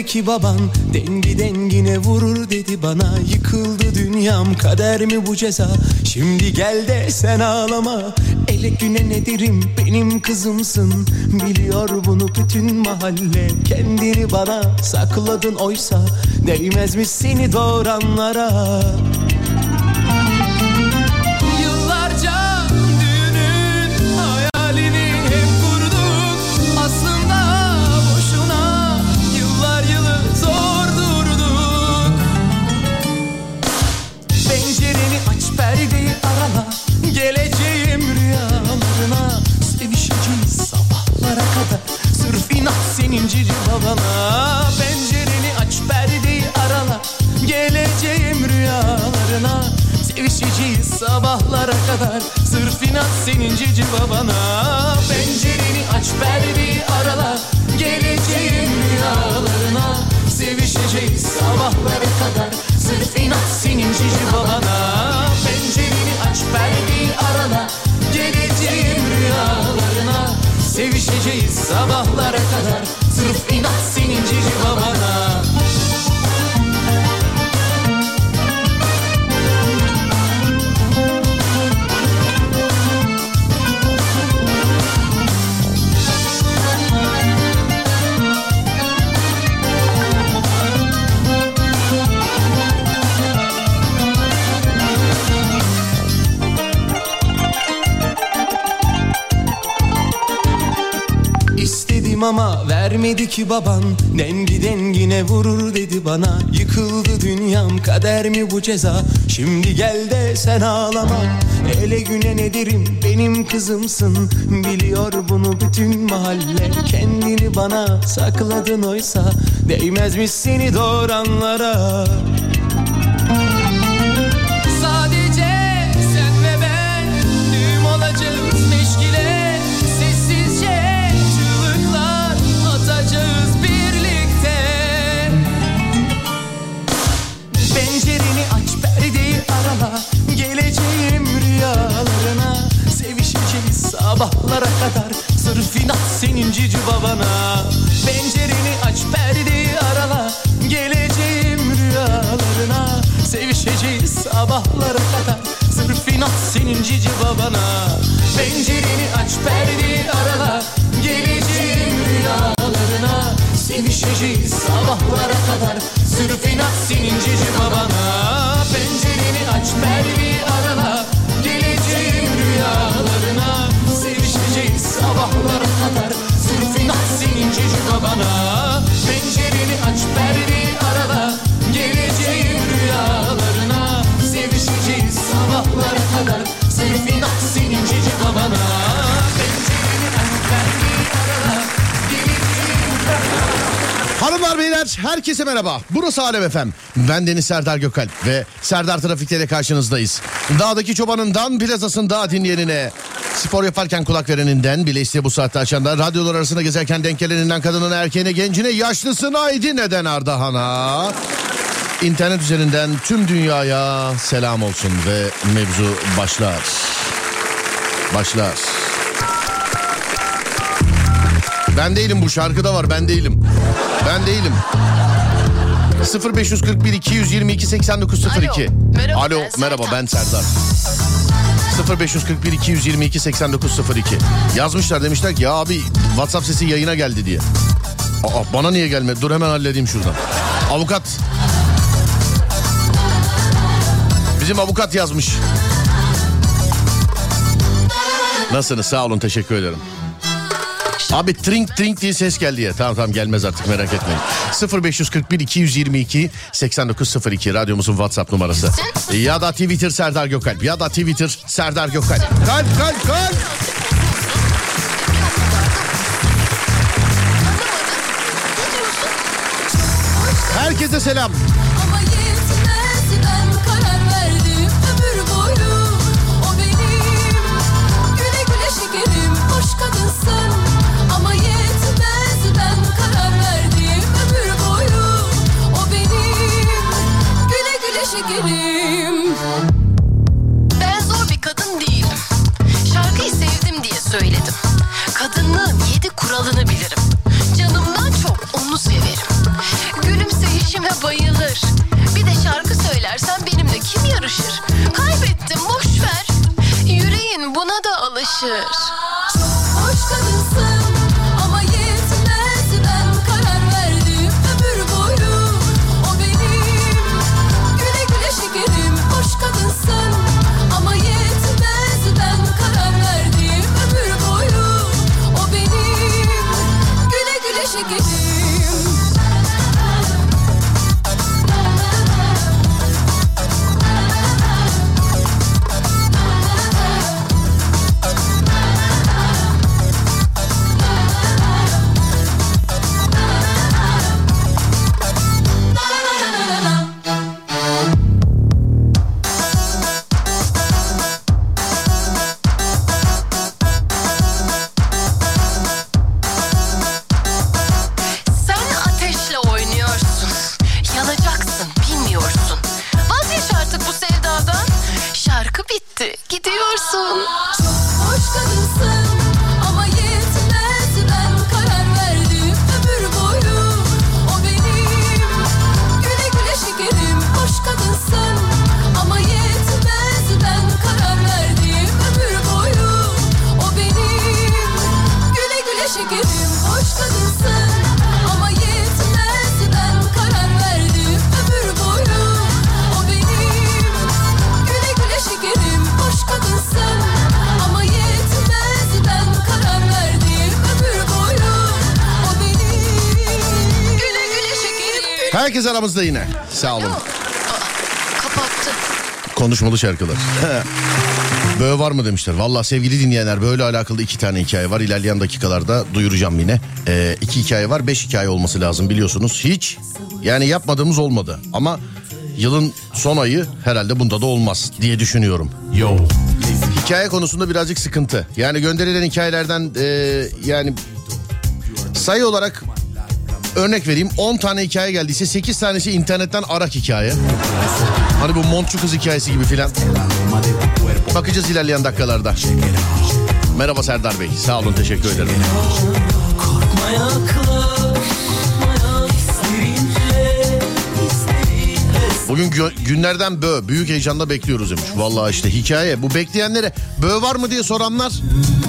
Vermedi ki baban Dengi dengine vurur dedi bana. Yıkıldı dünyam kader mi bu ceza? Şimdi gel de sen ağlama. Ele güne ne derim benim kızımsın. Biliyor bunu bütün mahalle. Kendini bana sakladın oysa Değmez mi seni doğuranlara ama vermedi ki baban Dengi dengine vurur dedi bana. Yıkıldı dünyam kader mi bu ceza? Şimdi gel de sen ağlama. Ele güne ne derim benim kızımsın. Biliyor bunu bütün mahalle. Kendini bana sakladın oysa Değmez mi seni doğuranlara senin cici babana Pencereni aç perdeyi arala Geleceğim rüyalarına. Sevişeceğiz sabahlara kadar Sırf inat senin cici babana. Pencereni Hanımlar beyler herkese merhaba. Burası Alem FM. Ben Deniz Serdar Gökalp ve Serdar Trafik'te ile karşınızdayız. Dağdaki çobanından plazasında dinleyenine, spor yaparken kulak vereninden, bile iste bu saatte açandan, radyolar arasında gezerken denk geleninden kadınına, erkeğine, gencine, yaşlısına, neden Ardahan'a. İnternet üzerinden tüm dünyaya selam olsun ve mevzu başlar. Başlar. Ben değilim bu şarkıda var ben değilim. Ben değilim. 0541 222 8902. Alo, merhaba, Alo ben merhaba ben Serdar. 0541 222 8902. Yazmışlar demişler ki ya abi WhatsApp sesi yayına geldi diye. Aa, bana niye gelmedi? Dur hemen halledeyim şuradan. Avukat. Bizim avukat yazmış. Nasılsınız? Sağ olun teşekkür ederim. Abi trink trink diye ses geldi ya. Tamam tamam gelmez artık merak etmeyin. 0541 222 8902 radyomuzun WhatsApp numarası. Ya da Twitter Serdar Gökalp ya da Twitter Serdar Gökalp. Kalp kalp kalp. Herkese selam. Da Herkes aramızda yine. Sağ olun. Kapattı. Konuşmalı şarkılar. Böyle var mı demişler. Valla sevgili dinleyenler böyle alakalı iki tane hikaye var. İlerleyen dakikalarda duyuracağım yine. Ee, iki hikaye var. Beş hikaye olması lazım biliyorsunuz. Hiç yani yapmadığımız olmadı. Ama yılın son ayı herhalde bunda da olmaz diye düşünüyorum. Yo. Hikaye konusunda birazcık sıkıntı. Yani gönderilen hikayelerden e, yani sayı olarak örnek vereyim 10 tane hikaye geldiyse 8 tanesi internetten arak hikaye. Hani bu montçu kız hikayesi gibi filan. Bakacağız ilerleyen dakikalarda. Merhaba Serdar Bey. Sağ olun teşekkür ederim. Bugün gö- günlerden bö büyük heyecanla bekliyoruz demiş. Vallahi işte hikaye bu bekleyenlere bö var mı diye soranlar.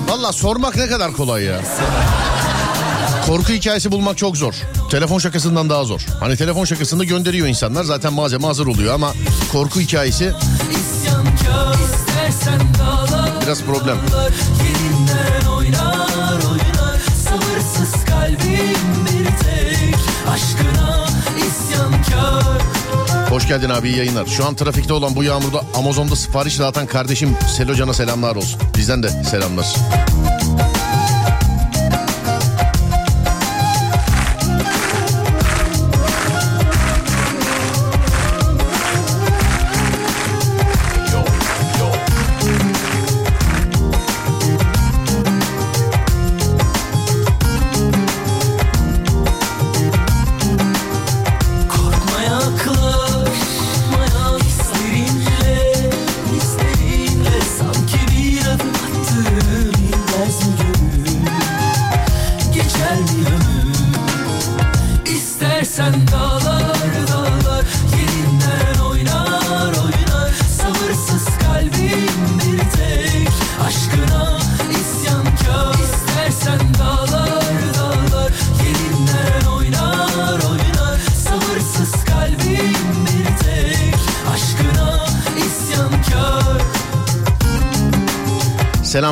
Vallahi sormak ne kadar kolay ya. Korku hikayesi bulmak çok zor. Telefon şakasından daha zor. Hani telefon şakasını gönderiyor insanlar zaten malzeme hazır oluyor ama korku hikayesi biraz problem. Hoş geldin abi iyi yayınlar. Şu an trafikte olan bu yağmurda Amazon'da sipariş dağıtan kardeşim Selocan'a selamlar olsun. Bizden de selamlar.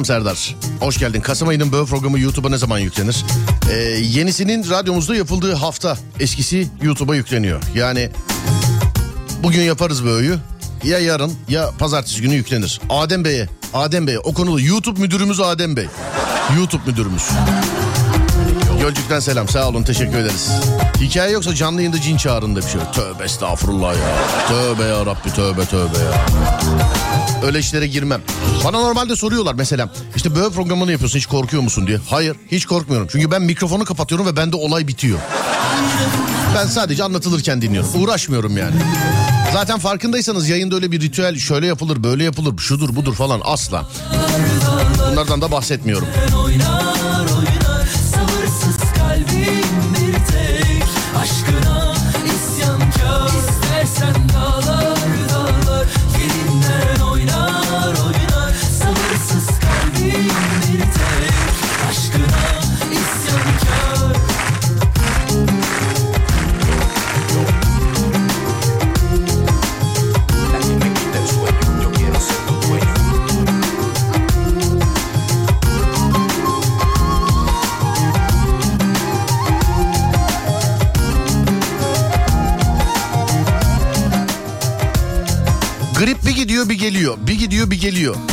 Serdar. Hoş geldin. Kasım ayının böğ programı YouTube'a ne zaman yüklenir? Ee, yenisinin radyomuzda yapıldığı hafta eskisi YouTube'a yükleniyor. Yani bugün yaparız böğü. Ya yarın ya pazartesi günü yüklenir. Adem Bey'e, Adem Bey'e o konulu YouTube müdürümüz Adem Bey. YouTube müdürümüz. Gölcük'ten selam sağ olun teşekkür ederiz. Hikaye yoksa canlı yayında cin çağırın demiş. Tövbe estağfurullah ya. Tövbe ya Rabbi tövbe tövbe ya. Öyle işlere girmem. Bana normalde soruyorlar mesela işte böyle programını yapıyorsun hiç korkuyor musun diye. Hayır hiç korkmuyorum. Çünkü ben mikrofonu kapatıyorum ve bende olay bitiyor. Ben sadece anlatılırken dinliyorum. Uğraşmıyorum yani. Zaten farkındaysanız yayında öyle bir ritüel şöyle yapılır böyle yapılır şudur budur falan asla. Bunlardan da bahsetmiyorum. oynar oynar Aşkına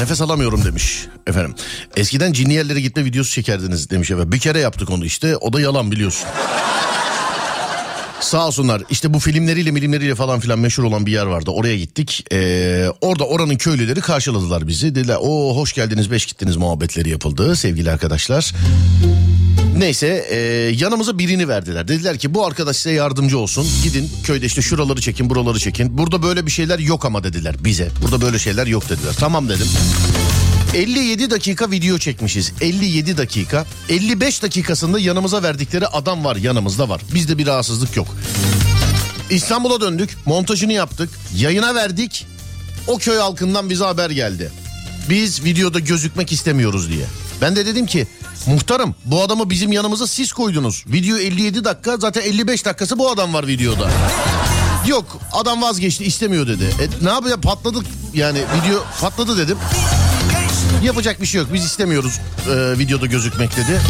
Nefes alamıyorum demiş efendim. Eskiden cinli yerlere gitme videosu çekerdiniz demiş efendim. Bir kere yaptık onu işte. O da yalan biliyorsun. Sağ olsunlar işte bu filmleriyle milimleriyle falan filan meşhur olan bir yer vardı oraya gittik ee, orada oranın köylüleri karşıladılar bizi dediler o hoş geldiniz beş gittiniz muhabbetleri yapıldı sevgili arkadaşlar Neyse e, yanımıza birini verdiler. Dediler ki bu arkadaş size yardımcı olsun. Gidin köyde işte şuraları çekin buraları çekin. Burada böyle bir şeyler yok ama dediler bize. Burada böyle şeyler yok dediler. Tamam dedim. 57 dakika video çekmişiz. 57 dakika. 55 dakikasında yanımıza verdikleri adam var yanımızda var. Bizde bir rahatsızlık yok. İstanbul'a döndük. Montajını yaptık. Yayına verdik. O köy halkından bize haber geldi. Biz videoda gözükmek istemiyoruz diye. Ben de dedim ki muhtarım bu adamı bizim yanımıza siz koydunuz. Video 57 dakika zaten 55 dakikası bu adam var videoda. Yok adam vazgeçti istemiyor dedi. E, ne yapacağız patladık yani video patladı dedim. Yapacak bir şey yok biz istemiyoruz e, videoda gözükmek dedi.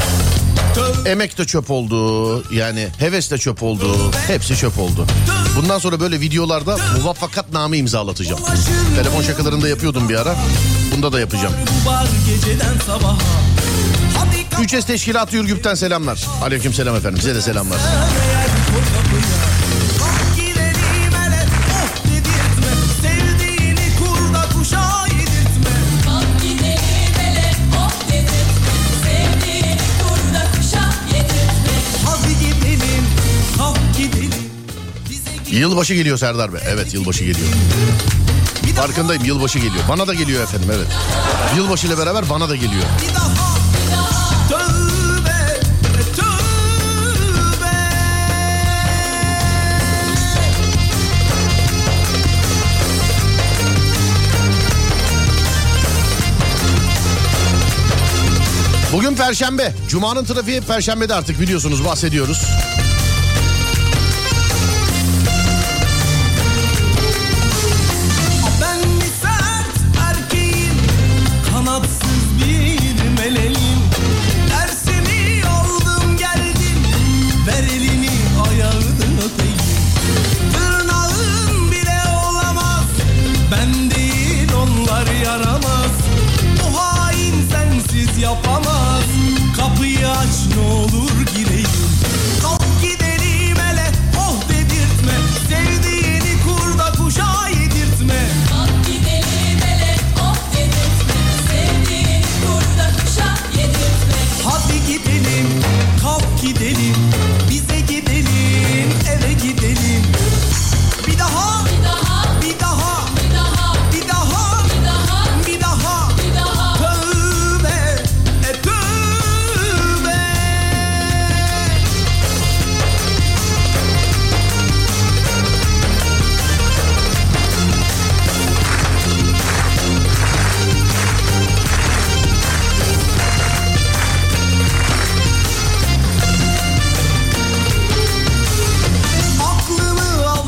Emek de çöp oldu yani heves de çöp oldu hepsi çöp oldu. Bundan sonra böyle videolarda muvaffakatname imzalatacağım. Telefon şakalarında yapıyordum bir ara. Bunda da yapacağım. Var geceden sabaha. Hadi 3S Teşkilatı Ürgüp'ten selamlar. Aleyküm selam efendim size de selamlar. Yılbaşı geliyor Serdar Bey. Evet yılbaşı geliyor. Farkındayım yılbaşı geliyor. Bana da geliyor efendim evet. Yılbaşı ile beraber bana da geliyor. Bugün Perşembe. Cuma'nın trafiği Perşembe'de artık biliyorsunuz bahsediyoruz.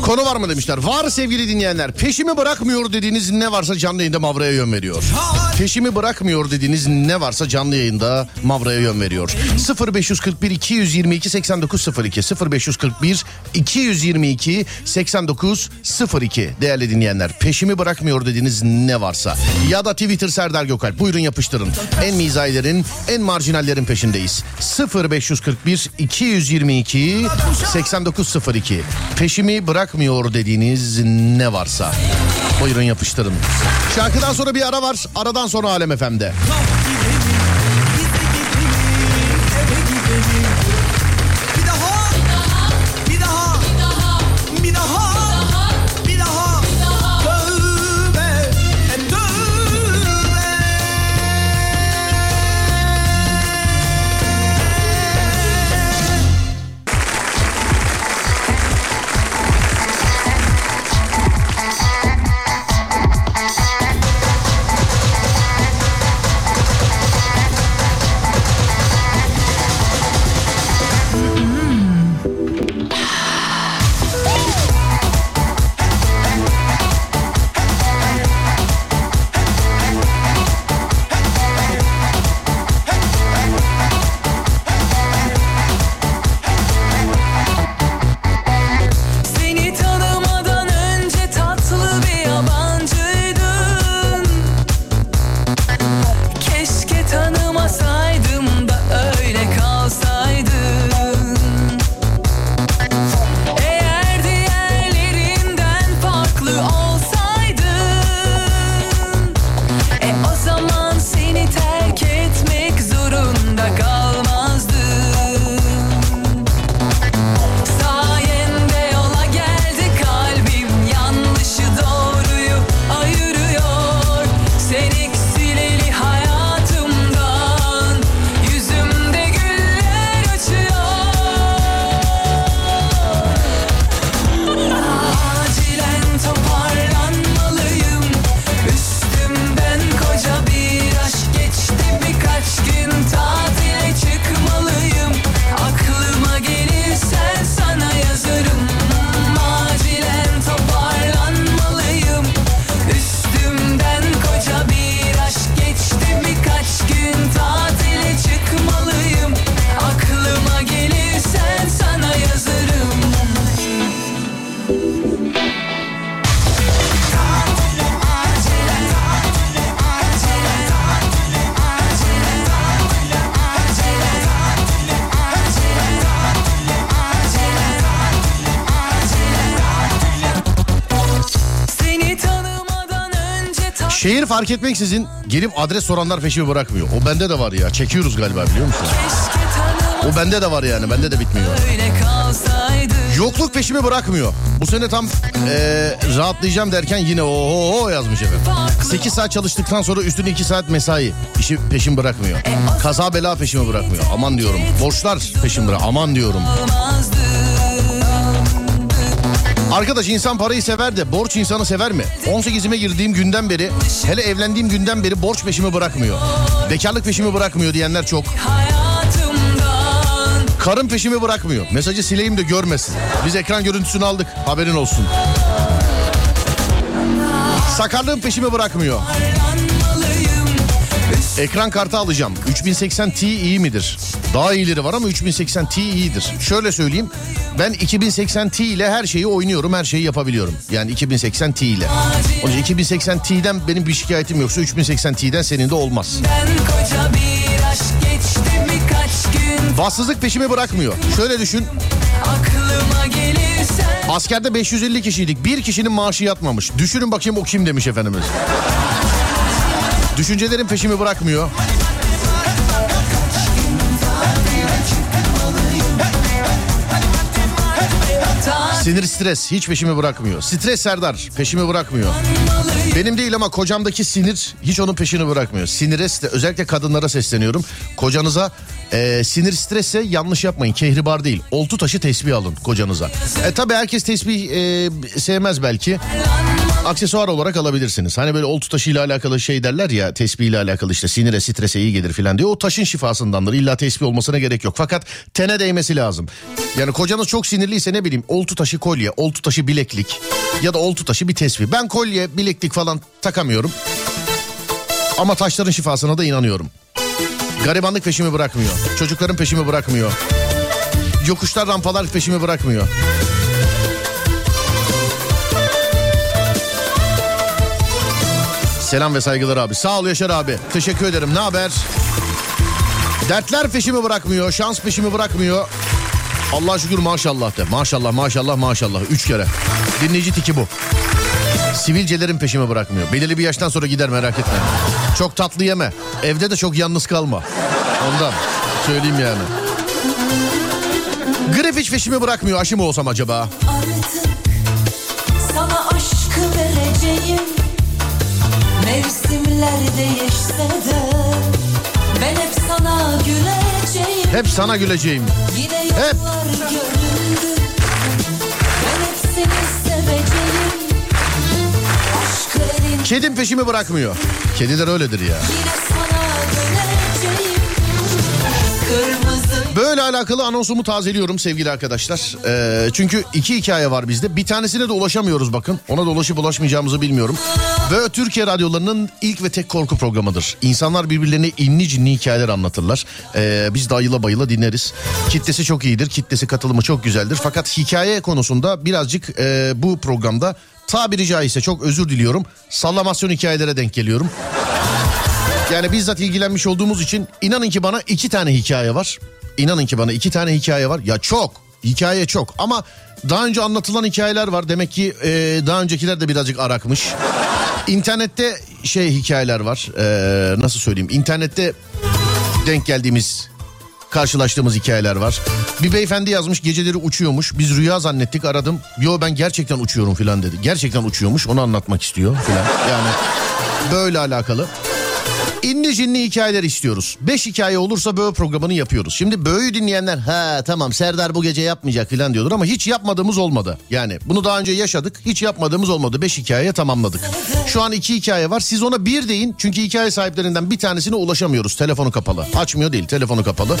Konu var mı demişler. Var sevgili dinleyenler. Peşimi bırakmıyor dediğiniz ne varsa canlı yayında Mavra'ya yön veriyor. Peşimi bırakmıyor dediğiniz ne varsa canlı yayında Mavra'ya yön veriyor. 0541 222 8902 0541 222 8902 değerli dinleyenler. Peşimi bırakmıyor dediğiniz ne varsa ya da Twitter Serdar Gökalp buyurun yapıştırın. En mizahlerin en marjinallerin peşindeyiz. 0541 222 8902 Peşimi bırakmıyor dediğiniz ne varsa buyurun yapıştırın. Şarkıdan sonra bir ara var. Aradan sonra Alem FM'de. Kalk fark etmeksizin gelip adres soranlar peşimi bırakmıyor. O bende de var ya. Çekiyoruz galiba biliyor musun? O bende de var yani. Bende de bitmiyor. Yokluk peşimi bırakmıyor. Bu sene tam eee, rahatlayacağım derken yine o yazmış efendim. 8 saat çalıştıktan sonra üstüne 2 saat mesai. İşi peşim bırakmıyor. Kaza bela peşimi bırakmıyor. Aman diyorum. Borçlar peşim bırak. Aman diyorum. Arkadaş insan parayı sever de borç insanı sever mi? 18'ime girdiğim günden beri hele evlendiğim günden beri borç peşimi bırakmıyor. Bekarlık peşimi bırakmıyor diyenler çok. Karın peşimi bırakmıyor. Mesajı sileyim de görmesin. Biz ekran görüntüsünü aldık. Haberin olsun. Sakarlığım peşimi bırakmıyor. Ekran kartı alacağım. 3080 Ti iyi midir? Daha iyileri var ama 3080 Ti iyidir. Şöyle söyleyeyim. Ben 2080 Ti ile her şeyi oynuyorum, her şeyi yapabiliyorum. Yani 2080 Ti ile. Onun için 2080 Ti'den benim bir şikayetim yoksa 3080 Ti'den senin de olmaz. Bahtsızlık peşimi bırakmıyor. Şöyle düşün. Askerde 550 kişiydik. Bir kişinin maaşı yatmamış. Düşünün bakayım o kim demiş efendimiz. Düşüncelerim peşimi bırakmıyor. Sinir stres hiç peşimi bırakmıyor. Stres Serdar peşimi bırakmıyor. Benim değil ama kocamdaki sinir hiç onun peşini bırakmıyor. Sinire stre- özellikle kadınlara sesleniyorum. Kocanıza e, sinir stresse yanlış yapmayın. Kehribar değil. Oltu taşı tesbih alın kocanıza. E tabi herkes tesbih e, sevmez belki. Aksesuar olarak alabilirsiniz. Hani böyle oltu taşıyla alakalı şey derler ya tesbih ile alakalı işte sinire strese iyi gelir filan diye. O taşın şifasındandır. İlla tesbih olmasına gerek yok. Fakat tene değmesi lazım. Yani kocanız çok sinirliyse ne bileyim oltu taşı kolye, oltu taşı bileklik ya da oltu taşı bir tesbih. Ben kolye, bileklik falan takamıyorum. Ama taşların şifasına da inanıyorum. Garibanlık peşimi bırakmıyor. Çocukların peşimi bırakmıyor. Yokuşlar rampalar peşimi bırakmıyor. Selam ve saygılar abi. Sağ ol Yaşar abi. Teşekkür ederim. Ne haber? Dertler peşimi bırakmıyor. Şans peşimi bırakmıyor. Allah şükür maşallah de. Maşallah maşallah maşallah. Üç kere. Dinleyici tiki bu. Sivilcelerin peşimi bırakmıyor. Belirli bir yaştan sonra gider merak etme. Çok tatlı yeme. Evde de çok yalnız kalma. Ondan söyleyeyim yani. Grip hiç peşimi bırakmıyor. Aşı mı olsam acaba? Artık sana aşkı vereceğim Mevsimler değişse de Ben hep sana güleceğim Hep sana güleceğim. Yine yollar göründü Ben hep seni seveceğim Kedim peşimi bırakmıyor. Kediler öyledir ya. yine Böyle alakalı anonsumu tazeliyorum sevgili arkadaşlar. Ee, çünkü iki hikaye var bizde. Bir tanesine de ulaşamıyoruz bakın. Ona da ulaşıp ulaşmayacağımızı bilmiyorum. Ve Türkiye radyolarının ilk ve tek korku programıdır. İnsanlar birbirlerine inni cinli hikayeler anlatırlar. Ee, biz de ayıla bayıla dinleriz. Kitlesi çok iyidir. Kitlesi katılımı çok güzeldir. Fakat hikaye konusunda birazcık e, bu programda tabiri caizse çok özür diliyorum. Sallamasyon hikayelere denk geliyorum. Yani bizzat ilgilenmiş olduğumuz için inanın ki bana iki tane hikaye var. İnanın ki bana iki tane hikaye var. Ya çok. Hikaye çok ama daha önce anlatılan hikayeler var. Demek ki e, daha öncekiler de birazcık arakmış. İnternette şey hikayeler var. E, nasıl söyleyeyim? İnternette denk geldiğimiz karşılaştığımız hikayeler var. Bir beyefendi yazmış geceleri uçuyormuş. Biz rüya zannettik aradım. Yo ben gerçekten uçuyorum filan dedi. Gerçekten uçuyormuş onu anlatmak istiyor filan. Yani böyle alakalı. İnli cinli hikayeler istiyoruz. Beş hikaye olursa böyle programını yapıyoruz. Şimdi böyü dinleyenler ha tamam Serdar bu gece yapmayacak filan diyordur ama hiç yapmadığımız olmadı. Yani bunu daha önce yaşadık hiç yapmadığımız olmadı. Beş hikaye tamamladık. Şu an iki hikaye var siz ona bir deyin çünkü hikaye sahiplerinden bir tanesine ulaşamıyoruz. Telefonu kapalı. Açmıyor değil telefonu kapalı.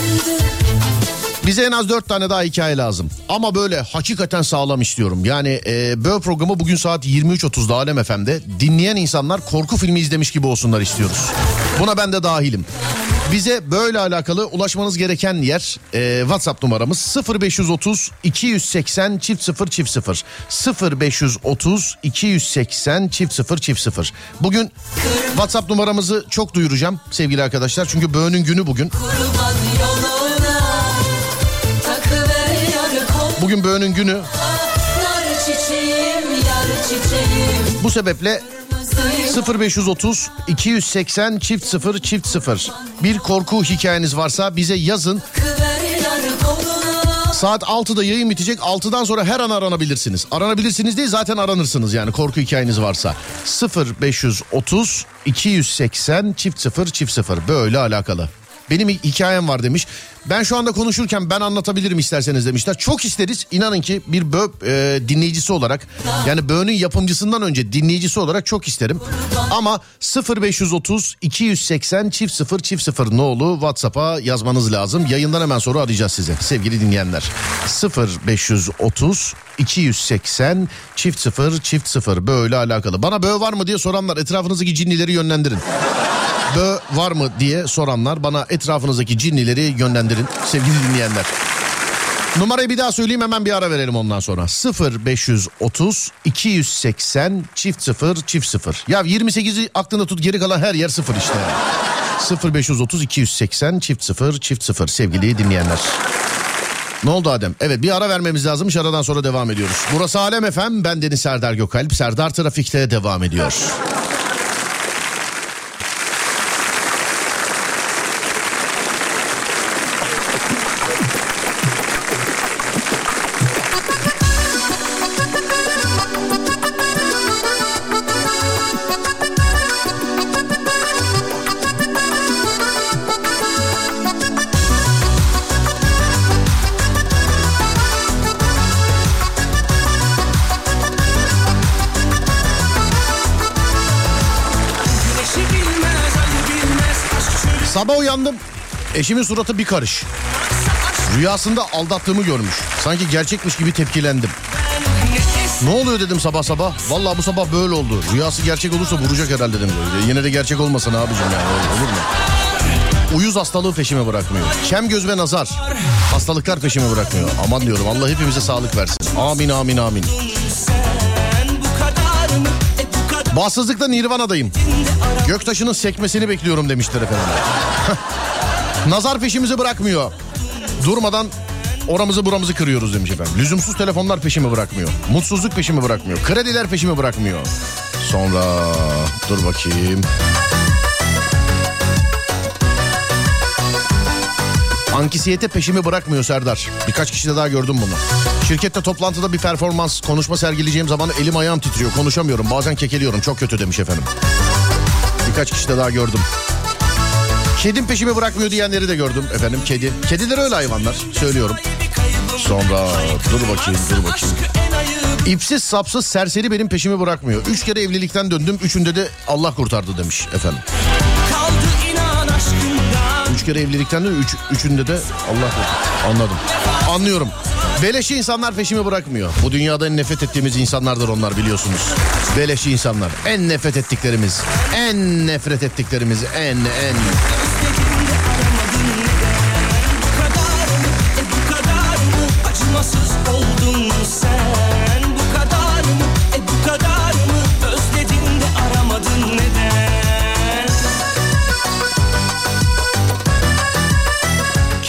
Bize en az dört tane daha hikaye lazım. Ama böyle hakikaten sağlam istiyorum. Yani e, böyle programı bugün saat 23.30'da Alem FM'de dinleyen insanlar korku filmi izlemiş gibi olsunlar istiyoruz. Buna ben de dahilim. Bize böyle alakalı ulaşmanız gereken yer e, WhatsApp numaramız 0530 280 çift 0 çift 0 0530 280 çift 0 çift 0 Bugün WhatsApp numaramızı çok duyuracağım sevgili arkadaşlar çünkü böğünün günü bugün. kurban yoluna Bugün böğünün günü Bu sebeple 0530 280 çift 0 çift 0 bir korku hikayeniz varsa bize yazın. Saat 6'da yayın bitecek. 6'dan sonra her an aranabilirsiniz. Aranabilirsiniz değil zaten aranırsınız yani korku hikayeniz varsa. 0530 280 çift 0 çift 0 böyle alakalı. Benim hikayem var demiş. Ben şu anda konuşurken ben anlatabilirim isterseniz demişler. Çok isteriz. İnanın ki bir bö e, dinleyicisi olarak yani böğünün yapımcısından önce dinleyicisi olarak çok isterim. Ama 0530 280 çift 0 çift 0 ne olur WhatsApp'a yazmanız lazım. Yayından hemen sonra arayacağız size sevgili dinleyenler. 0530 280 çift 0 çift 0 böyle alakalı. Bana böğ var mı diye soranlar etrafınızdaki cinnileri yönlendirin. Bö var mı diye soranlar bana etrafınızdaki cinnileri yönlendirin sevgili dinleyenler. Numarayı bir daha söyleyeyim hemen bir ara verelim ondan sonra. 0530 280 çift 0 çift 0. Ya 28'i aklında tut geri kalan her yer 0 işte. 0530 280 çift 0 çift 0 sevgili dinleyenler. Ne oldu Adem? Evet bir ara vermemiz lazım. Aradan sonra devam ediyoruz. Burası Alem Efem. Ben Deniz Serdar Gökalp. Serdar Trafik'te devam ediyor. Eşimin suratı bir karış. Rüyasında aldattığımı görmüş. Sanki gerçekmiş gibi tepkilendim. Ne oluyor dedim sabah sabah. Vallahi bu sabah böyle oldu. Rüyası gerçek olursa vuracak herhalde dedim. Yine de gerçek olmasın abicim yani olur mu? Uyuz hastalığı peşime bırakmıyor. Kem göz ve nazar. Hastalıklar peşime bırakmıyor. Aman diyorum Allah hepimize sağlık versin. Amin amin amin. Bağımsızlıkta Nirvana'dayım. Göktaşının sekmesini bekliyorum demişler efendim. Nazar peşimizi bırakmıyor. Durmadan oramızı buramızı kırıyoruz demiş efendim. Lüzumsuz telefonlar peşimi bırakmıyor. Mutsuzluk peşimi bırakmıyor. Krediler peşimi bırakmıyor. Sonra dur bakayım. Ankisiyete peşimi bırakmıyor Serdar. Birkaç kişide daha gördüm bunu. Şirkette toplantıda bir performans konuşma sergileyeceğim zaman elim ayağım titriyor. Konuşamıyorum. Bazen kekeliyorum. Çok kötü demiş efendim. Birkaç kişide daha gördüm. Kedim peşimi bırakmıyor diyenleri de gördüm efendim. Kedi. Kediler öyle hayvanlar. Söylüyorum. Sonra dur bakayım dur bakayım. İpsiz sapsız serseri benim peşimi bırakmıyor. Üç kere evlilikten döndüm. Üçünde de Allah kurtardı demiş efendim. Üç kere evlilikten de üç, üçünde de Allah kurtardı. Anladım. Anlıyorum. Beleşi insanlar peşimi bırakmıyor. Bu dünyada en nefret ettiğimiz insanlardır onlar biliyorsunuz. Beleşi insanlar. En nefret ettiklerimiz. En nefret ettiklerimiz. En en.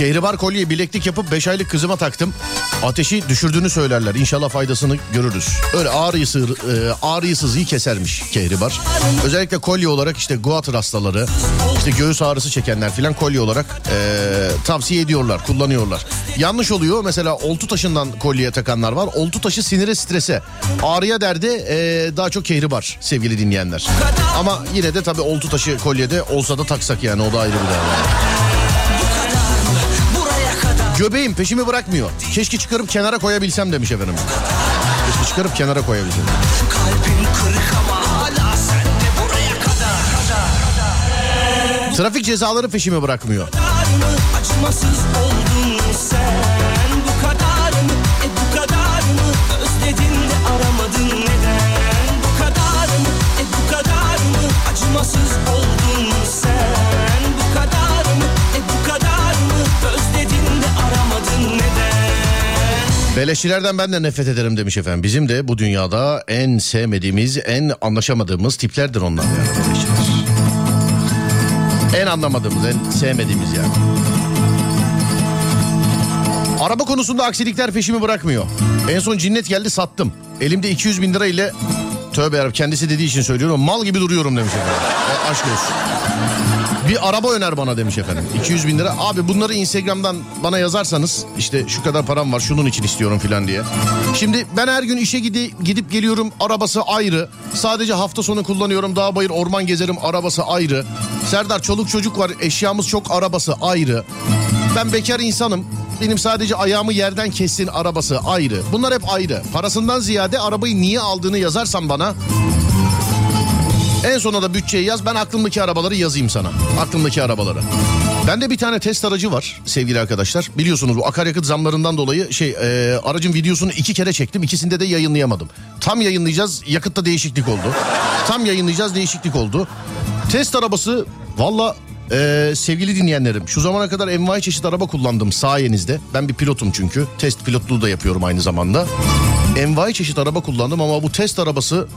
Kehribar kolye bileklik yapıp 5 aylık kızıma taktım. Ateşi düşürdüğünü söylerler. İnşallah faydasını görürüz. Öyle ağrıyı, sığır, e, ağrıyı sızıyı kesermiş kehribar. Özellikle kolye olarak işte guatr hastaları, işte göğüs ağrısı çekenler filan kolye olarak e, tavsiye ediyorlar, kullanıyorlar. Yanlış oluyor. Mesela oltu taşından kolyeye takanlar var. Oltu taşı sinire strese. Ağrıya derde e, daha çok kehribar sevgili dinleyenler. Ama yine de tabii oltu taşı kolyede olsa da taksak yani o da ayrı bir dava. Göbeğim peşimi bırakmıyor. Keşke çıkarıp kenara koyabilsem demiş efendim. Keşke çıkarıp kenara koyabilsem. Kalbim kırık ama hala sen de buraya kadar Trafik cezaları peşimi bırakmıyor. Acımasız oldun Beleşçilerden ben de nefret ederim demiş efendim. Bizim de bu dünyada en sevmediğimiz, en anlaşamadığımız tiplerdir onlar yani. En anlamadığımız, en sevmediğimiz yani. Araba konusunda aksilikler peşimi bırakmıyor. En son cinnet geldi sattım. Elimde 200 bin lira ile Tövbe yarabbim kendisi dediği için söylüyorum. Mal gibi duruyorum demiş efendim. E, aşk olsun. Bir araba öner bana demiş efendim. 200 bin lira. Abi bunları Instagram'dan bana yazarsanız işte şu kadar param var şunun için istiyorum filan diye. Şimdi ben her gün işe gidi, gidip geliyorum arabası ayrı. Sadece hafta sonu kullanıyorum dağ bayır orman gezerim arabası ayrı. Serdar çoluk çocuk var eşyamız çok arabası ayrı. Ben bekar insanım. Benim sadece ayağımı yerden kessin arabası ayrı. Bunlar hep ayrı. Parasından ziyade arabayı niye aldığını yazarsan bana en sona da bütçeyi yaz ben aklımdaki arabaları yazayım sana. Aklımdaki arabaları. Bende bir tane test aracı var sevgili arkadaşlar. Biliyorsunuz bu akaryakıt zamlarından dolayı şey e, aracın videosunu iki kere çektim. İkisinde de yayınlayamadım. Tam yayınlayacağız yakıtta değişiklik oldu. Tam yayınlayacağız değişiklik oldu. Test arabası valla e, sevgili dinleyenlerim şu zamana kadar envai çeşit araba kullandım sayenizde. Ben bir pilotum çünkü. Test pilotluğu da yapıyorum aynı zamanda. Envai çeşit araba kullandım ama bu test arabası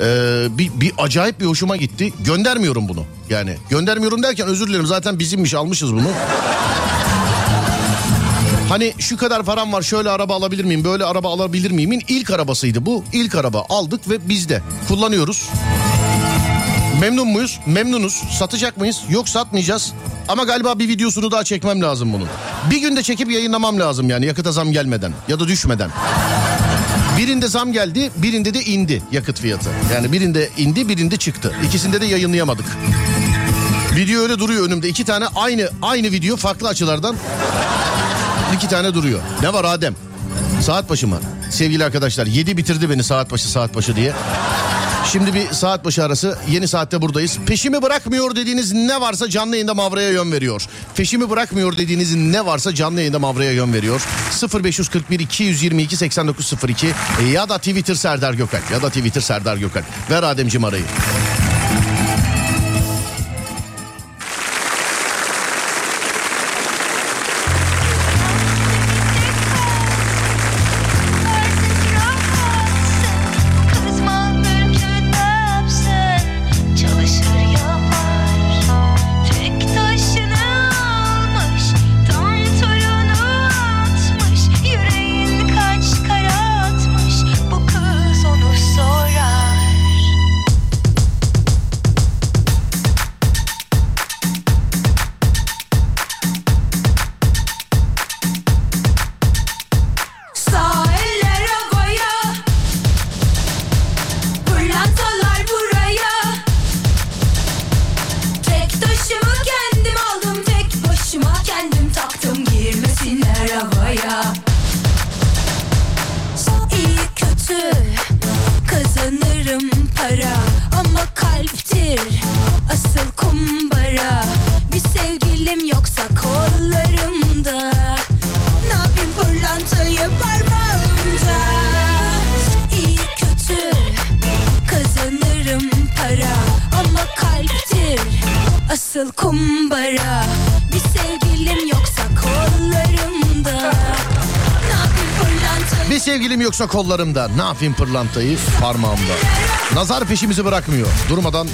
ee, bir, bir acayip bir hoşuma gitti. Göndermiyorum bunu. Yani göndermiyorum derken özür dilerim zaten bizimmiş almışız bunu. Hani şu kadar param var şöyle araba alabilir miyim böyle araba alabilir miyimin ilk arabasıydı bu. İlk araba aldık ve bizde kullanıyoruz. Memnun muyuz? Memnunuz. Satacak mıyız? Yok satmayacağız. Ama galiba bir videosunu daha çekmem lazım bunun. Bir günde çekip yayınlamam lazım yani yakıta zam gelmeden ya da düşmeden. Birinde zam geldi, birinde de indi yakıt fiyatı. Yani birinde indi, birinde çıktı. İkisinde de yayınlayamadık. Video öyle duruyor önümde. İki tane aynı aynı video farklı açılardan iki tane duruyor. Ne var Adem? Saat başı mı? Sevgili arkadaşlar 7 bitirdi beni saat başı saat başı diye. Şimdi bir saat başı arası yeni saatte buradayız. Peşimi bırakmıyor dediğiniz ne varsa canlı yayında Mavra'ya yön veriyor. Peşimi bırakmıyor dediğiniz ne varsa canlı yayında Mavra'ya yön veriyor. 0541 222 8902 ya da Twitter Serdar Gökalp ya da Twitter Serdar Gökalp. Ver Ademciğim arayı. Sevgilim yoksa kollarımda. Ne yapayım pırlantayı parmağımda. İyi kötü Kazanırım para. Ama kalptir Asıl kumbara. Bir sevgilim yoksa kollarımda. Bir sevgilim yoksa kollarımda. Ne yapayım pırlantayı parmağımda. Nazar peşimizi bırakmıyor. Durmadan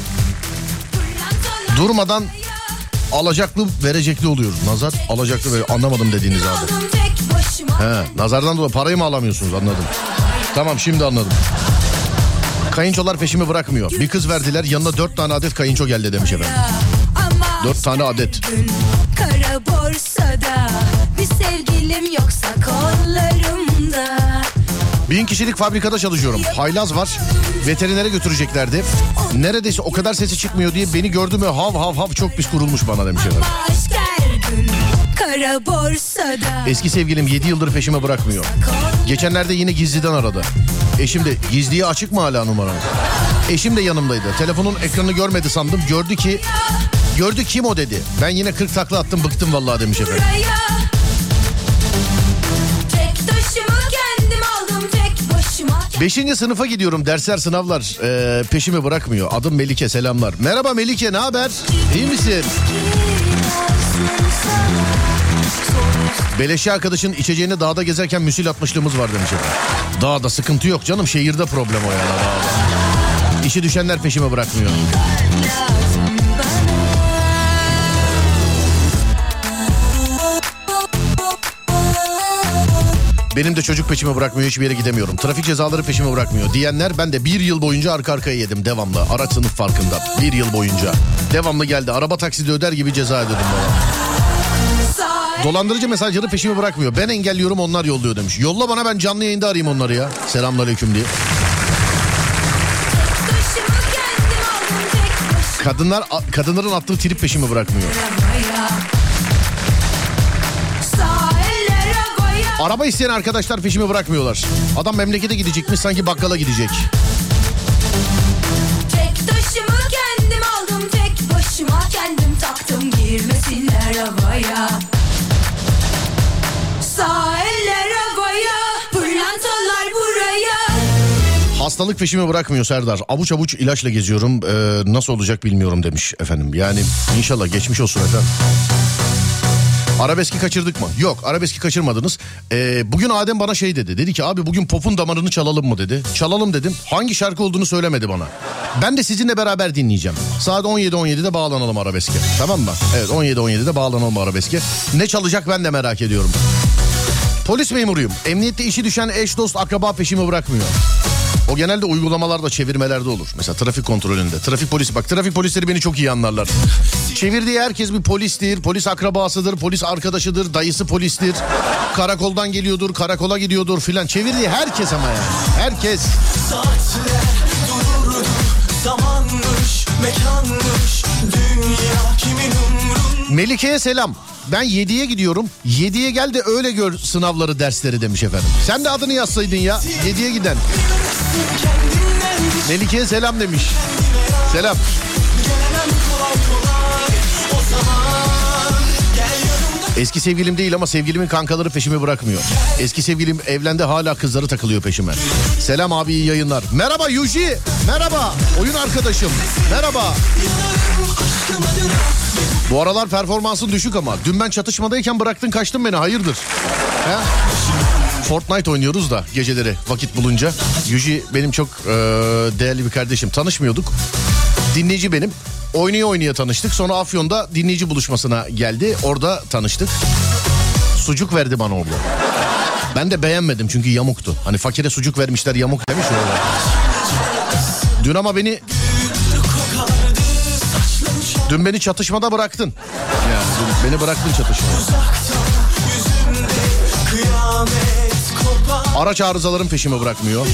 durmadan alacaklı verecekli oluyoruz. Nazar alacaklı ve anlamadım dediğiniz abi. He, nazardan dolayı parayı mı alamıyorsunuz anladım. Tamam şimdi anladım. Kayınçolar peşimi bırakmıyor. Bir kız verdiler yanına dört tane adet kayınço geldi demiş efendim. Dört tane adet. Kara borsada Bir sevgilim yoksa kollarımda Bin kişilik fabrikada çalışıyorum. Haylaz var. Veterinere götüreceklerdi. Neredeyse o kadar sesi çıkmıyor diye beni gördü mü hav hav hav çok pis kurulmuş bana demiş efendim. Eski sevgilim 7 yıldır peşime bırakmıyor. Geçenlerde yine gizliden aradı. Eşim de gizliye açık mı hala numaranız? Eşim de yanımdaydı. Telefonun ekranını görmedi sandım. Gördü ki gördü kim o dedi. Ben yine 40 takla attım bıktım vallahi demiş efendim. Buraya Beşinci sınıfa gidiyorum. Dersler sınavlar ee, peşimi bırakmıyor. Adım Melike selamlar. Merhaba Melike ne haber? İyi misin? Beleşçi arkadaşın içeceğini dağda gezerken müsil atmışlığımız var demiş efendim. Dağda sıkıntı yok canım şehirde problem o yani dağda. İşi düşenler peşime bırakmıyor. Benim de çocuk peşimi bırakmıyor hiçbir yere gidemiyorum. Trafik cezaları peşimi bırakmıyor diyenler ben de bir yıl boyunca arka arkaya yedim devamlı. Araç sınıf farkında bir yıl boyunca. Devamlı geldi araba takside öder gibi ceza ödedim bana. Dolandırıcı mesajları peşimi bırakmıyor. Ben engelliyorum onlar yolluyor demiş. Yolla bana ben canlı yayında arayayım onları ya. Selamünaleyküm diye. Kadınlar kadınların attığı trip peşimi bırakmıyor. Araba isteyen arkadaşlar peşimi bırakmıyorlar. Adam memlekete gidecekmiş sanki bakkala gidecek. Tek taşımı kendim aldım tek başıma kendim taktım girmesinler havaya Sağ eller havaya pırlantalar buraya Hastalık peşimi bırakmıyor Serdar. Avuç avuç ilaçla geziyorum. Ee, nasıl olacak bilmiyorum demiş efendim. Yani inşallah geçmiş olsun efendim. Arabeski kaçırdık mı? Yok arabeski kaçırmadınız. Ee, bugün Adem bana şey dedi. Dedi ki abi bugün popun damarını çalalım mı dedi. Çalalım dedim. Hangi şarkı olduğunu söylemedi bana. Ben de sizinle beraber dinleyeceğim. Saat 17.17'de bağlanalım arabeske. Tamam mı? Evet 17.17'de bağlanalım arabeske. Ne çalacak ben de merak ediyorum. Polis memuruyum. Emniyette işi düşen eş dost akraba peşimi bırakmıyor. O genelde uygulamalarda çevirmelerde olur. Mesela trafik kontrolünde. Trafik polisi bak trafik polisleri beni çok iyi anlarlar. Çevirdiği herkes bir polistir. Polis akrabasıdır. Polis arkadaşıdır. Dayısı polistir. Karakoldan geliyordur. Karakola gidiyordur filan. Çevirdiği herkes ama yani. Herkes. Melike'ye selam. Ben 7'ye gidiyorum. 7'ye gel de öyle gör sınavları dersleri demiş efendim. Sen de adını yazsaydın ya. 7'ye giden. Melike'ye selam demiş. Selam. Eski sevgilim değil ama sevgilimin kankaları peşimi bırakmıyor. Eski sevgilim evlendi hala kızları takılıyor peşime. Selam abi iyi yayınlar. Merhaba Yuji. Merhaba. Oyun arkadaşım. Merhaba. Bu aralar performansın düşük ama. Dün ben çatışmadayken bıraktın kaçtın beni hayırdır? He? Fortnite oynuyoruz da geceleri vakit bulunca. Yuji benim çok e, değerli bir kardeşim. Tanışmıyorduk. Dinleyici benim. Oynaya oynaya tanıştık. Sonra Afyon'da dinleyici buluşmasına geldi. Orada tanıştık. Sucuk verdi bana orada. Ben de beğenmedim çünkü yamuktu. Hani fakire sucuk vermişler yamuk demiş orada. Dün ama beni... Dün beni çatışmada bıraktın. Yani dün beni bıraktın çatışmada. Kıyamet kopar Araç arızaların peşimi bırakmıyor.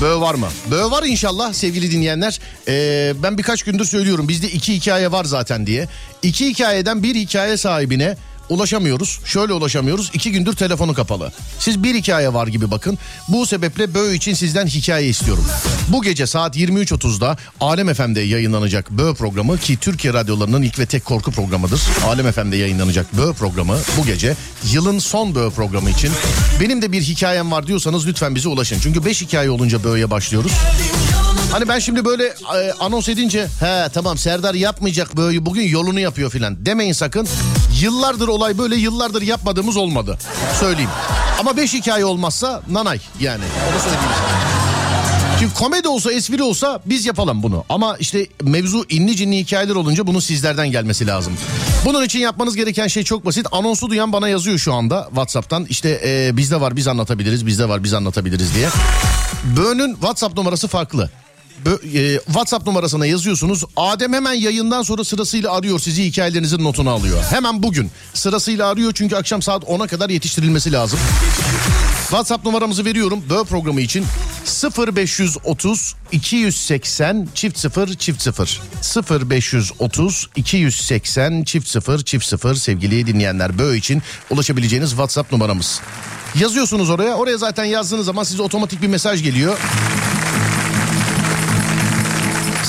Böğ var mı? Böğ var inşallah sevgili dinleyenler. Ee, ben birkaç gündür söylüyorum bizde iki hikaye var zaten diye. İki hikayeden bir hikaye sahibine ulaşamıyoruz. Şöyle ulaşamıyoruz. İki gündür telefonu kapalı. Siz bir hikaye var gibi bakın. Bu sebeple Böğ için sizden hikaye istiyorum. Bu gece saat 23.30'da Alem FM'de yayınlanacak Böğ programı ki Türkiye radyolarının ilk ve tek korku programıdır. Alem FM'de yayınlanacak Böğ programı bu gece yılın son Böğ programı için. Benim de bir hikayem var diyorsanız lütfen bize ulaşın. Çünkü 5 hikaye olunca Böğ'ye başlıyoruz. Hani ben şimdi böyle e, anons edince he tamam Serdar yapmayacak böyle bugün yolunu yapıyor filan demeyin sakın. Yıllardır olay böyle yıllardır yapmadığımız olmadı. Söyleyeyim. Ama 5 hikaye olmazsa nanay yani onu söyleyeyim. Çünkü komedi olsa espri olsa biz yapalım bunu. Ama işte mevzu inli cinli hikayeler olunca bunun sizlerden gelmesi lazım. Bunun için yapmanız gereken şey çok basit. Anonsu duyan bana yazıyor şu anda Whatsapp'tan. İşte e, bizde var biz anlatabiliriz, bizde var biz anlatabiliriz diye. Böğünün WhatsApp numarası farklı. Bö- e, WhatsApp numarasına yazıyorsunuz. Adem hemen yayından sonra sırasıyla arıyor sizi hikayelerinizin notunu alıyor. Hemen bugün sırasıyla arıyor çünkü akşam saat 10'a kadar yetiştirilmesi lazım. WhatsApp numaramızı veriyorum Böğ programı için 0530 280 çift 0 çift 0 0530 280 çift 0 çift 0 sevgili dinleyenler Böğ için ulaşabileceğiniz WhatsApp numaramız. Yazıyorsunuz oraya oraya zaten yazdığınız zaman size otomatik bir mesaj geliyor.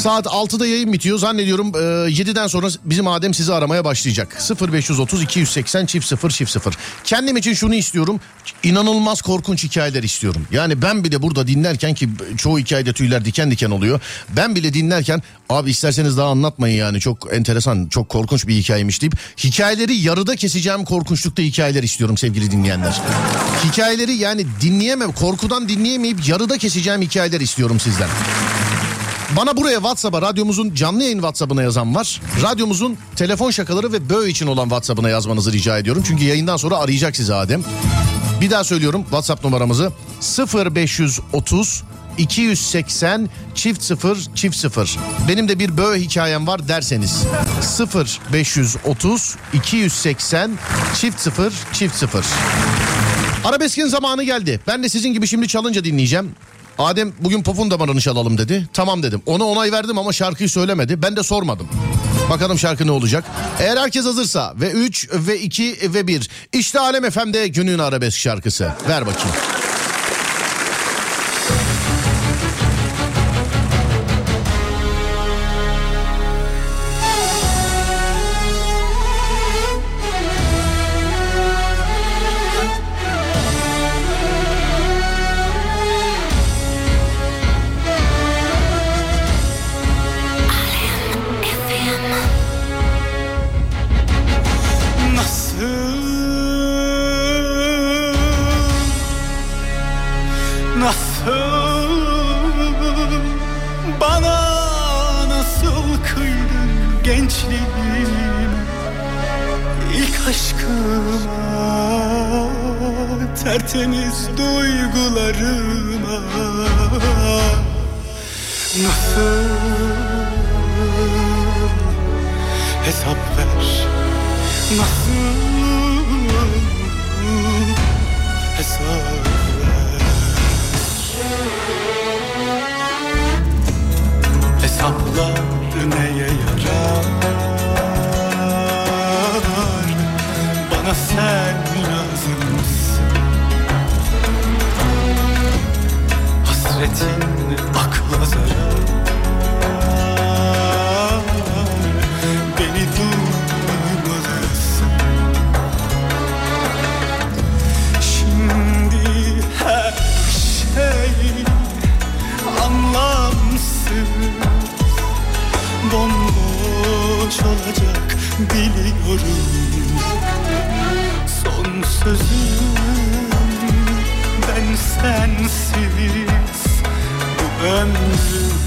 Saat 6'da yayın bitiyor. Zannediyorum e, 7'den sonra bizim Adem sizi aramaya başlayacak. 0530 280 çift 0 çift 0. Kendim için şunu istiyorum. İnanılmaz korkunç hikayeler istiyorum. Yani ben bile burada dinlerken ki çoğu hikayede tüyler diken diken oluyor. Ben bile dinlerken abi isterseniz daha anlatmayın yani çok enteresan çok korkunç bir hikayeymiş deyip hikayeleri yarıda keseceğim korkunçlukta hikayeler istiyorum sevgili dinleyenler. Hikayeleri yani dinleyemem korkudan dinleyemeyip yarıda keseceğim hikayeler istiyorum sizden. Bana buraya WhatsApp'a radyomuzun canlı yayın WhatsApp'ına yazan var. Radyomuzun telefon şakaları ve böğ için olan WhatsApp'ına yazmanızı rica ediyorum. Çünkü yayından sonra arayacak sizi Adem. Bir daha söylüyorum WhatsApp numaramızı 0530 280 çift 0 çift 0. Benim de bir böğ hikayem var derseniz 0530 280 çift 0 çift 0. Arabeskin zamanı geldi. Ben de sizin gibi şimdi çalınca dinleyeceğim. Adem bugün popun damarını çalalım dedi. Tamam dedim. Ona onay verdim ama şarkıyı söylemedi. Ben de sormadım. Bakalım şarkı ne olacak. Eğer herkes hazırsa ve 3 ve 2 ve 1. İşte Alem FM'de günün arabesk şarkısı. Ver bakayım. Sözüm ben sensiz Bu ömrü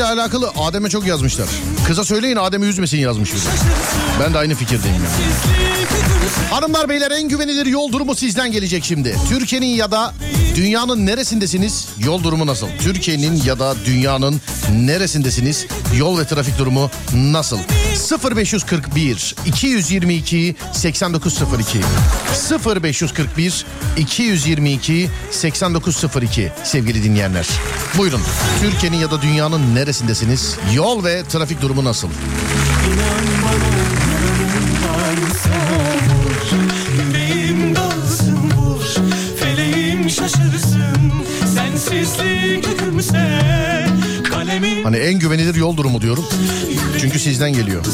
Şarkıyla alakalı Adem'e çok yazmışlar. Kıza söyleyin Adem'i üzmesin yazmış biri. Ben de aynı fikirdeyim. ya. Hanımlar beyler en güvenilir yol durumu sizden gelecek şimdi. Türkiye'nin ya da dünyanın neresindesiniz? Yol durumu nasıl? Türkiye'nin ya da dünyanın neresindesiniz? Yol ve trafik durumu nasıl? 0541 222 8902 0541 222 8902 sevgili dinleyenler. Buyurun. Türkiye'nin ya da dünyanın neresindesiniz? Yol ve trafik durumu nasıl? Yüreğim Hani en güvenilir yol durumu diyorum. Çünkü sizden geliyor.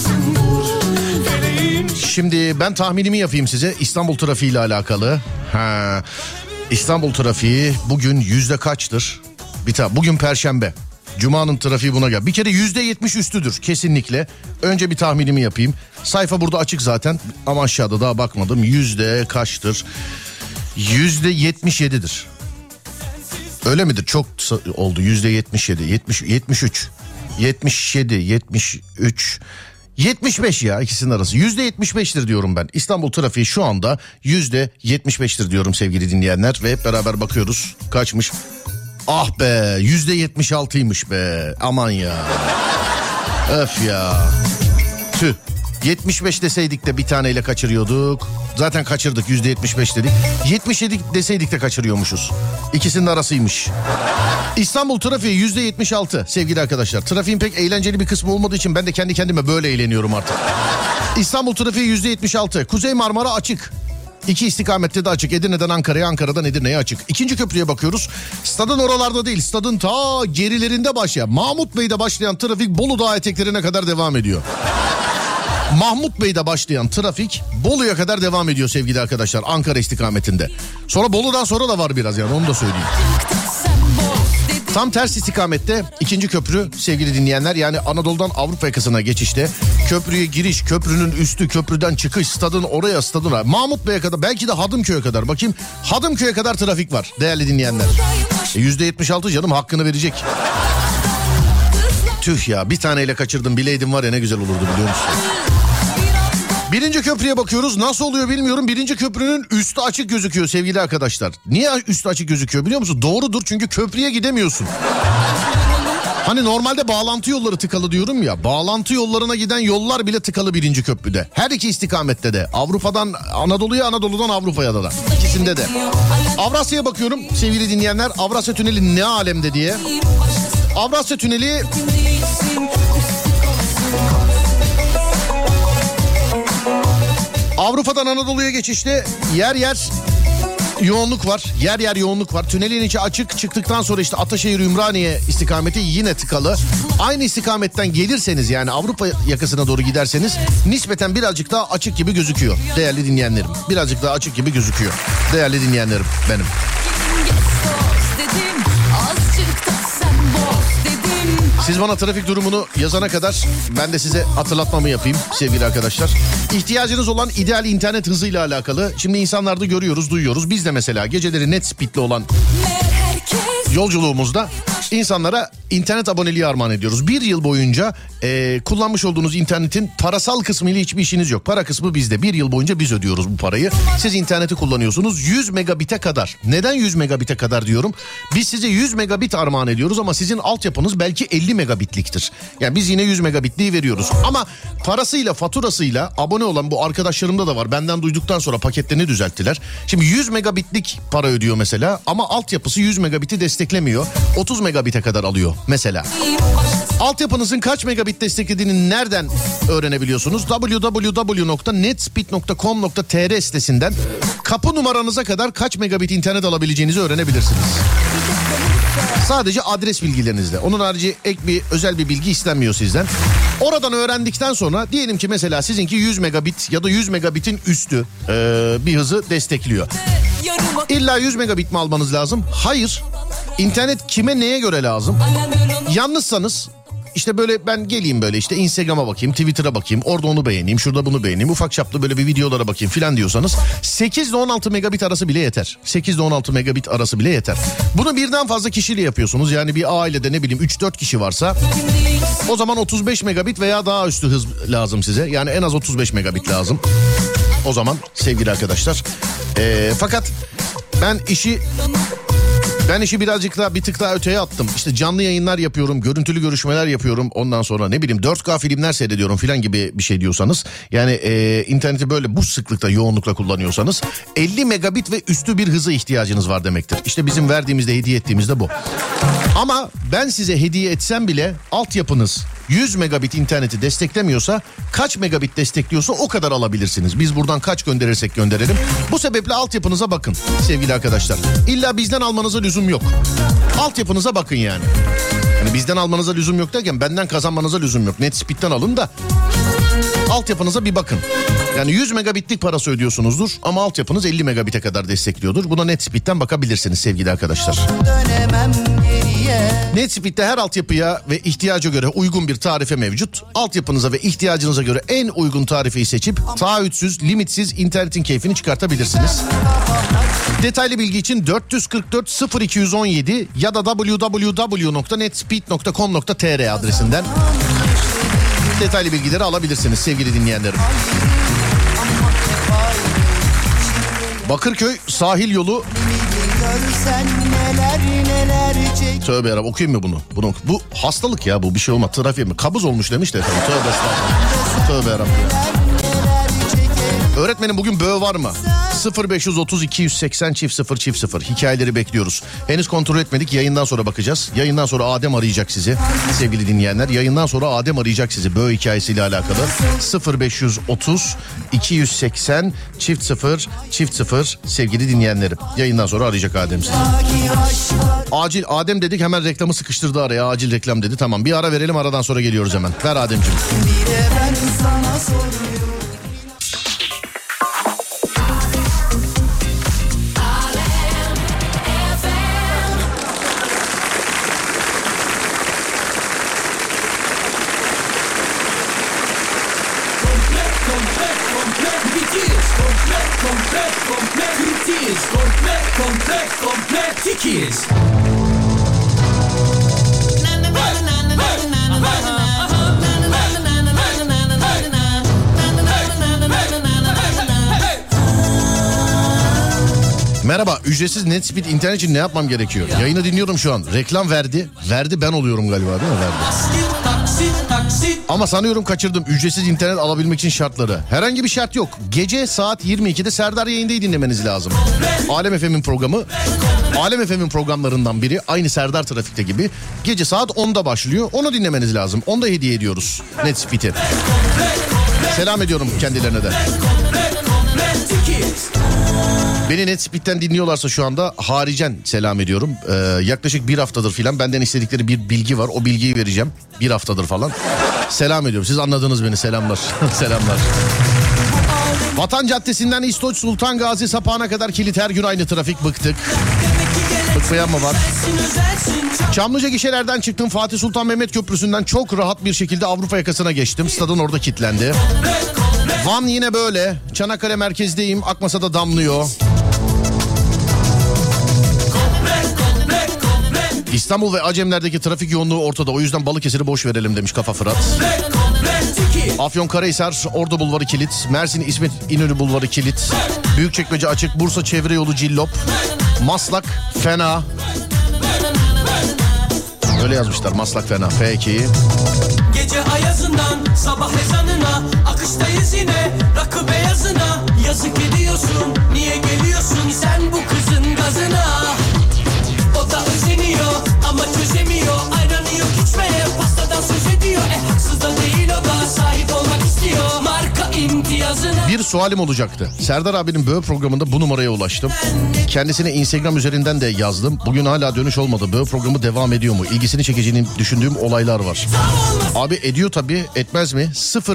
Şimdi ben tahminimi yapayım size İstanbul trafiği ile alakalı. Ha, İstanbul trafiği bugün yüzde kaçtır? Bir ta bugün perşembe. Cuma'nın trafiği buna gel. Bir kere yüzde yetmiş üstüdür kesinlikle. Önce bir tahminimi yapayım. Sayfa burada açık zaten ama aşağıda daha bakmadım. Yüzde kaçtır? Yüzde yetmiş yedidir. Öyle midir? Çok oldu. Yüzde yetmiş yedi. Yetmiş, yetmiş üç. Yetmiş yedi, yetmiş üç. 75 ya ikisinin arası. Yüzde 75'tir diyorum ben. İstanbul trafiği şu anda yüzde 75'tir diyorum sevgili dinleyenler. Ve hep beraber bakıyoruz. Kaçmış? Ah be yüzde 76'ymış be. Aman ya. Öf ya. Tüh. 75 deseydik de bir taneyle kaçırıyorduk. Zaten kaçırdık yüzde 75 dedik. 77 deseydik de kaçırıyormuşuz. İkisinin arasıymış. İstanbul trafiği yüzde 76 sevgili arkadaşlar. Trafiğin pek eğlenceli bir kısmı olmadığı için ben de kendi kendime böyle eğleniyorum artık. İstanbul trafiği yüzde 76. Kuzey Marmara açık. İki istikamette de açık. Edirne'den Ankara'ya, Ankara'dan Edirne'ye açık. İkinci köprüye bakıyoruz. Stadın oralarda değil, stadın ta gerilerinde başlayan, Mahmut Bey'de başlayan trafik Bolu Dağı eteklerine kadar devam ediyor. Mahmut Bey'de başlayan trafik Bolu'ya kadar devam ediyor sevgili arkadaşlar Ankara istikametinde. Sonra Bolu'dan sonra da var biraz yani onu da söyleyeyim. Tam ters istikamette ikinci köprü sevgili dinleyenler yani Anadolu'dan Avrupa yakasına geçişte köprüye giriş, köprünün üstü, köprüden çıkış, stadın oraya, stadın oraya. Mahmut Bey'e kadar belki de Hadımköy'e kadar bakayım. Hadımköy'e kadar trafik var değerli dinleyenler. E, %76 canım hakkını verecek. Tüh ya bir taneyle kaçırdım bileydim var ya ne güzel olurdu biliyor musun? Birinci köprüye bakıyoruz. Nasıl oluyor bilmiyorum. Birinci köprünün üstü açık gözüküyor sevgili arkadaşlar. Niye üstü açık gözüküyor biliyor musun? Doğrudur çünkü köprüye gidemiyorsun. Hani normalde bağlantı yolları tıkalı diyorum ya. Bağlantı yollarına giden yollar bile tıkalı birinci köprüde. Her iki istikamette de. Avrupa'dan Anadolu'ya, Anadolu'dan Avrupa'ya da. İkisinde de. Avrasya'ya bakıyorum sevgili dinleyenler. Avrasya Tüneli ne alemde diye. Avrasya Tüneli Avrupa'dan Anadolu'ya geçişte yer yer yoğunluk var. Yer yer yoğunluk var. Tünelin içi açık. Çıktıktan sonra işte Ataşehir Ümraniye istikameti yine tıkalı. Aynı istikametten gelirseniz yani Avrupa yakasına doğru giderseniz nispeten birazcık daha açık gibi gözüküyor. Değerli dinleyenlerim. Birazcık daha açık gibi gözüküyor. Değerli dinleyenlerim benim. Siz bana trafik durumunu yazana kadar ben de size hatırlatmamı yapayım sevgili arkadaşlar. İhtiyacınız olan ideal internet hızıyla alakalı. Şimdi insanlarda görüyoruz, duyuyoruz. Biz de mesela geceleri net speedli olan yolculuğumuzda insanlara internet aboneliği armağan ediyoruz. Bir yıl boyunca e, kullanmış olduğunuz internetin parasal kısmı ile hiçbir işiniz yok. Para kısmı bizde. Bir yıl boyunca biz ödüyoruz bu parayı. Siz interneti kullanıyorsunuz 100 megabite kadar. Neden 100 megabite kadar diyorum? Biz size 100 megabit armağan ediyoruz ama sizin altyapınız belki 50 megabitliktir. Yani biz yine 100 megabitliği veriyoruz. Ama parasıyla faturasıyla abone olan bu arkadaşlarımda da var. Benden duyduktan sonra paketlerini düzelttiler. Şimdi 100 megabitlik para ödüyor mesela ama altyapısı 100 megabiti desteklemiyor. 30 megabite kadar alıyor mesela. Altyapınızın kaç megabit desteklediğini nereden öğrenebiliyorsunuz? www.netspeed.com.tr sitesinden kapı numaranıza kadar kaç megabit internet alabileceğinizi öğrenebilirsiniz. Sadece adres bilgilerinizle. Onun harici ek bir özel bir bilgi istenmiyor sizden. Oradan öğrendikten sonra diyelim ki mesela sizinki 100 megabit ya da 100 megabitin üstü e, bir hızı destekliyor. İlla 100 megabit mi almanız lazım? Hayır. İnternet kime neye göre lazım? Yalnızsanız işte böyle ben geleyim böyle işte Instagram'a bakayım, Twitter'a bakayım, orada onu beğeneyim, şurada bunu beğeneyim, ufak çaplı böyle bir videolara bakayım filan diyorsanız 8 ile 16 megabit arası bile yeter. 8 ile 16 megabit arası bile yeter. Bunu birden fazla kişiyle yapıyorsunuz. Yani bir ailede ne bileyim 3-4 kişi varsa o zaman 35 megabit veya daha üstü hız lazım size. Yani en az 35 megabit lazım. O zaman sevgili arkadaşlar. Ee, fakat ben işi ben işi birazcık daha bir tık daha öteye attım. İşte canlı yayınlar yapıyorum, görüntülü görüşmeler yapıyorum. Ondan sonra ne bileyim 4K filmler seyrediyorum filan gibi bir şey diyorsanız. Yani e, interneti böyle bu sıklıkta, yoğunlukla kullanıyorsanız 50 megabit ve üstü bir hıza ihtiyacınız var demektir. İşte bizim verdiğimizde, hediye ettiğimizde bu. Ama ben size hediye etsem bile altyapınız 100 megabit interneti desteklemiyorsa kaç megabit destekliyorsa o kadar alabilirsiniz. Biz buradan kaç gönderirsek gönderelim. Bu sebeple altyapınıza bakın sevgili arkadaşlar. İlla bizden almanıza lüzum yok. Altyapınıza bakın yani. Yani bizden almanıza lüzum yok derken benden kazanmanıza lüzum yok. Netspeed'den alın da altyapınıza bir bakın. Yani 100 megabitlik parası ödüyorsunuzdur ama altyapınız 50 megabite kadar destekliyordur. Buna Netspeed'den bakabilirsiniz sevgili arkadaşlar. Netspeed'de her altyapıya ve ihtiyaca göre uygun bir tarife mevcut. Altyapınıza ve ihtiyacınıza göre en uygun tarifeyi seçip taahhütsüz, limitsiz internetin keyfini çıkartabilirsiniz. Detaylı bilgi için 444 0217 ya da www.netspeed.com.tr adresinden detaylı bilgileri alabilirsiniz sevgili dinleyenlerim. Bakırköy sahil yolu Tövbe yarabbim okuyayım mı bunu? bunu? Bu hastalık ya bu bir şey olmaz. Trafik mi? Kabız olmuş demiş de. efendim. Tövbe estağfurullah. Tövbe yarabbim. Öğretmenim bugün böğ var mı? 0530 280 çift 0 çift 0 hikayeleri bekliyoruz. Henüz kontrol etmedik yayından sonra bakacağız. Yayından sonra Adem arayacak sizi sevgili dinleyenler. Yayından sonra Adem arayacak sizi böğ hikayesiyle alakalı. 0530 280 çift 0 çift 0 sevgili dinleyenlerim. Yayından sonra arayacak Adem sizi. Acil Adem dedik hemen reklamı sıkıştırdı araya acil reklam dedi. Tamam bir ara verelim aradan sonra geliyoruz hemen. Ver Ademciğim. Merhaba ücretsiz Netspeed internet için ne yapmam gerekiyor? Yayını dinliyorum şu an. Reklam verdi. Verdi ben oluyorum galiba değil mi? Verdi. Ama sanıyorum kaçırdım ücretsiz internet alabilmek için şartları. Herhangi bir şart yok. Gece saat 22'de Serdar yayındayı dinlemeniz lazım. Alem FM'in programı. Alem FM'in programlarından biri aynı Serdar Trafik'te gibi. Gece saat 10'da başlıyor. Onu dinlemeniz lazım. Onu da hediye ediyoruz Netspeed'e. Selam ediyorum kendilerine de. Beni Netspeed'den dinliyorlarsa şu anda haricen selam ediyorum. Ee, yaklaşık bir haftadır filan benden istedikleri bir bilgi var. O bilgiyi vereceğim. Bir haftadır falan. Selam ediyorum. Siz anladınız beni. Selamlar. Selamlar. Vatan Caddesi'nden İstoç Sultan Gazi sapağına kadar kilit her gün aynı trafik bıktık. Bıkmayan mı var? Çamlıca gişelerden çıktım Fatih Sultan Mehmet Köprüsü'nden çok rahat bir şekilde Avrupa yakasına geçtim. Stadın orada kilitlendi. Van yine böyle. Çanakkale merkezdeyim. Akmasa'da damlıyor. İstanbul ve Acemler'deki trafik yoğunluğu ortada. O yüzden Balıkesir'i boş verelim demiş Kafa Fırat. Afyon Karahisar, Ordu Bulvarı kilit. Mersin İsmet İnönü Bulvarı kilit. Büyükçekmece açık. Bursa Çevre Yolu Cillop. Maslak fena. Öyle yazmışlar Maslak fena. Peki. Gece ayazından sabah ezanına Yine rakı beyazına. Yazık ediyorsun niye geliyorsun sen bu kızın gazına Bir sualim olacaktı. Serdar abinin böğ programında bu numaraya ulaştım. Kendisine Instagram üzerinden de yazdım. Bugün hala dönüş olmadı. Böğ programı devam ediyor mu? İlgisini çekeceğini düşündüğüm olaylar var. Abi ediyor tabii etmez mi?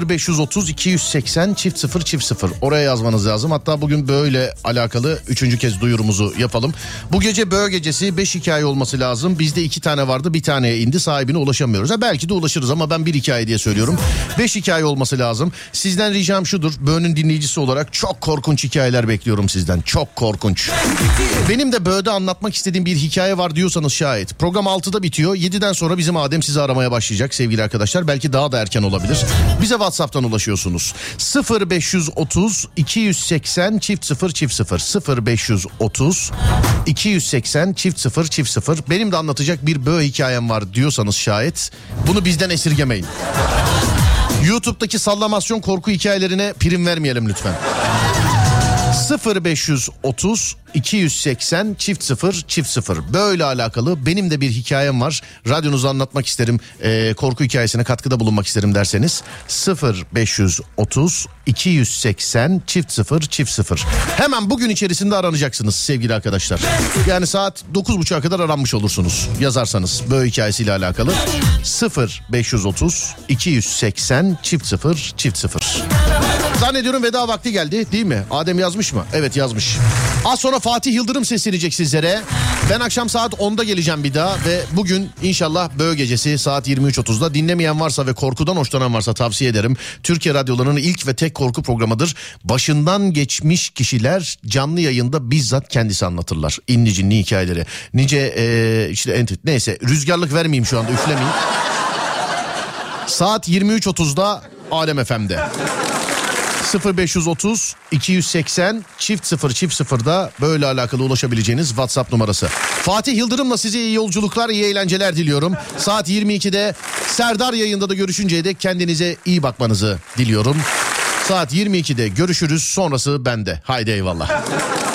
0530 280 çift 0 çift 0. Oraya yazmanız lazım. Hatta bugün böyle alakalı üçüncü kez duyurumuzu yapalım. Bu gece böğ gecesi 5 hikaye olması lazım. Bizde iki tane vardı bir taneye indi sahibine ulaşamıyoruz. Ha belki de ulaşırız ama ben bir hikaye diye söylüyorum. 5 hikaye olması lazım. Sizden ricam şudur. Böğ'ün dinleyicisi olarak çok korkunç hikayeler bekliyorum sizden. Çok korkunç. Benim de Böğ'de anlatmak istediğim bir hikaye var diyorsanız şayet. Program 6'da bitiyor. 7'den sonra bizim Adem sizi aramaya başlayacak sevgili arkadaşlar. Belki daha da erken olabilir. Bize WhatsApp'tan ulaşıyorsunuz. 0530 280 çift 0 çift 0 0530 280 çift 0 çift 0 benim de anlatacak bir Böğ hikayem var diyorsanız şayet bunu bizden esirgemeyin. YouTube'daki sallamasyon korku hikayelerine prim vermeyelim lütfen. 0530 280 çift 0 çift 0 böyle alakalı benim de bir hikayem var. Radyonuza anlatmak isterim Ee, korku hikayesine katkıda bulunmak isterim derseniz. 0530 280 çift 0 çift 0 hemen bugün içerisinde aranacaksınız sevgili arkadaşlar yani saat 9.30'a kadar aranmış olursunuz yazarsanız böyle hikayesiyle alakalı 0530 280 çift 0 çift 0 Zannediyorum veda vakti geldi değil mi? Adem yazmış mı? Evet yazmış. Az sonra Fatih Yıldırım seslenecek sizlere. Ben akşam saat 10'da geleceğim bir daha ve bugün inşallah Böğ gecesi saat 23.30'da dinlemeyen varsa ve korkudan hoşlanan varsa tavsiye ederim. Türkiye radyolarının ilk ve tek korku programıdır. Başından geçmiş kişiler canlı yayında bizzat kendisi anlatırlar. İnli cinli hikayeleri. Nice eee, işte ent- neyse rüzgarlık vermeyeyim şu anda üflemeyeyim. Saat 23.30'da Alem FM'de. 0530 280 çift 0 çift 0'da böyle alakalı ulaşabileceğiniz WhatsApp numarası. Fatih Yıldırım'la size iyi yolculuklar, iyi eğlenceler diliyorum. Saat 22'de Serdar yayında da görüşünceye dek kendinize iyi bakmanızı diliyorum. Saat 22'de görüşürüz sonrası bende. Haydi eyvallah.